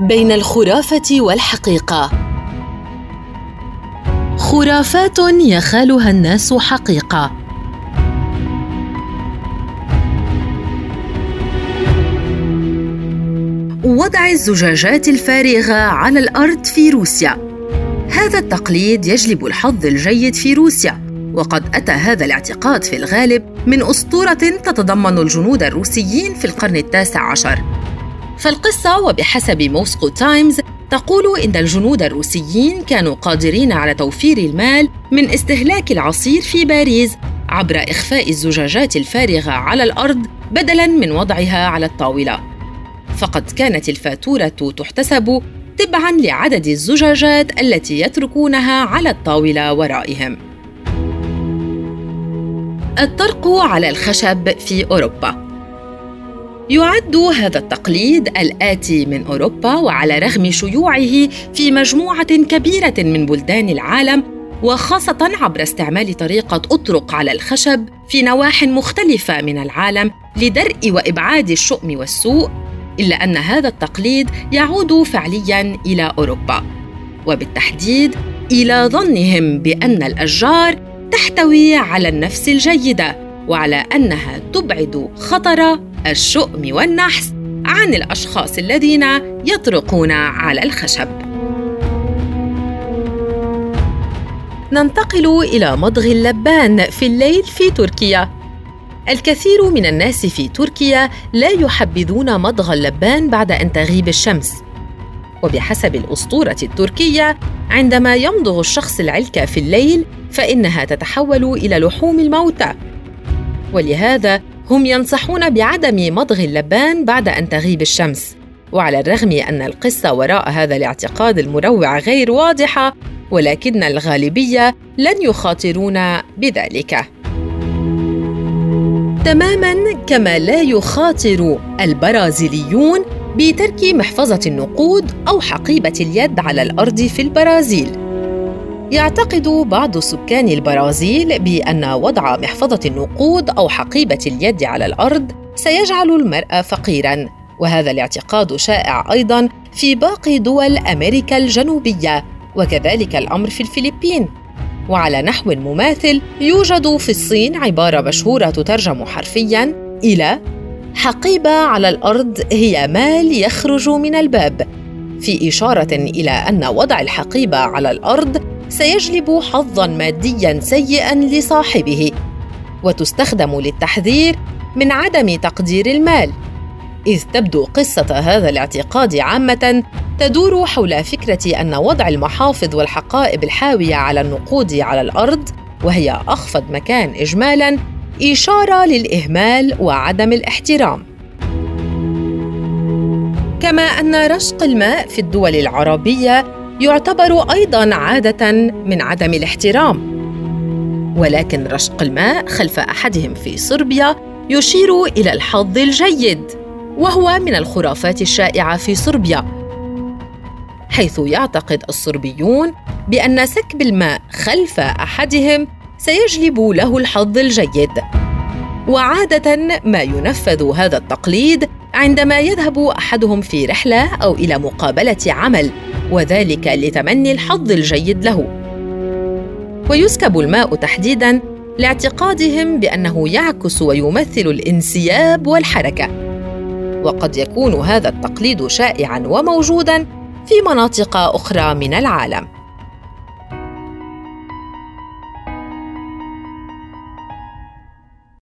بين الخرافة والحقيقة. خرافات يخالها الناس حقيقة. وضع الزجاجات الفارغة على الأرض في روسيا. هذا التقليد يجلب الحظ الجيد في روسيا وقد أتى هذا الاعتقاد في الغالب من أسطورة تتضمن الجنود الروسيين في القرن التاسع عشر. فالقصة وبحسب موسكو تايمز تقول إن الجنود الروسيين كانوا قادرين على توفير المال من استهلاك العصير في باريس عبر إخفاء الزجاجات الفارغة على الأرض بدلاً من وضعها على الطاولة. فقد كانت الفاتورة تحتسب تبعاً لعدد الزجاجات التي يتركونها على الطاولة ورائهم. الطرق على الخشب في أوروبا يعد هذا التقليد الآتي من أوروبا وعلى رغم شيوعه في مجموعة كبيرة من بلدان العالم وخاصة عبر استعمال طريقة أطرق على الخشب في نواح مختلفة من العالم لدرء وإبعاد الشؤم والسوء إلا أن هذا التقليد يعود فعلياً إلى أوروبا. وبالتحديد إلى ظنهم بأن الأشجار تحتوي على النفس الجيدة. وعلى أنها تبعد خطر الشؤم والنحس عن الأشخاص الذين يطرقون على الخشب. ننتقل إلى مضغ اللبان في الليل في تركيا. الكثير من الناس في تركيا لا يحبذون مضغ اللبان بعد أن تغيب الشمس. وبحسب الأسطورة التركية عندما يمضغ الشخص العلكة في الليل فإنها تتحول إلى لحوم الموتى. ولهذا هم ينصحون بعدم مضغ اللبان بعد أن تغيب الشمس. وعلى الرغم أن القصة وراء هذا الاعتقاد المروع غير واضحة ولكن الغالبية لن يخاطرون بذلك. تماما كما لا يخاطر البرازيليون بترك محفظة النقود أو حقيبة اليد على الأرض في البرازيل. يعتقد بعض سكان البرازيل بأن وضع محفظة النقود أو حقيبة اليد على الأرض سيجعل المرء فقيرا وهذا الاعتقاد شائع أيضا في باقي دول أمريكا الجنوبية وكذلك الأمر في الفلبين. وعلى نحو مماثل يوجد في الصين عبارة مشهورة تترجم حرفيا إلى حقيبة على الأرض هي مال يخرج من الباب في إشارة إلى أن وضع الحقيبة على الأرض سيجلب حظا ماديا سيئا لصاحبه وتستخدم للتحذير من عدم تقدير المال. إذ تبدو قصة هذا الاعتقاد عامة تدور حول فكرة أن وضع المحافظ والحقائب الحاوية على النقود على الأرض وهي أخفض مكان اجمالا إشارة للإهمال وعدم الاحترام. كما أن رشق الماء في الدول العربية يعتبر أيضا عادة من عدم الاحترام. ولكن رشق الماء خلف أحدهم في صربيا يشير إلى الحظ الجيد وهو من الخرافات الشائعة في صربيا حيث يعتقد الصربيون بأن سكب الماء خلف أحدهم سيجلب له الحظ الجيد. وعادة ما ينفذ هذا التقليد عندما يذهب أحدهم في رحلة أو إلى مقابلة عمل. وذلك لتمني الحظ الجيد له. ويسكب الماء تحديدا لاعتقادهم بأنه يعكس ويمثل الانسياب والحركة. وقد يكون هذا التقليد شائعا وموجودا في مناطق أخرى من العالم.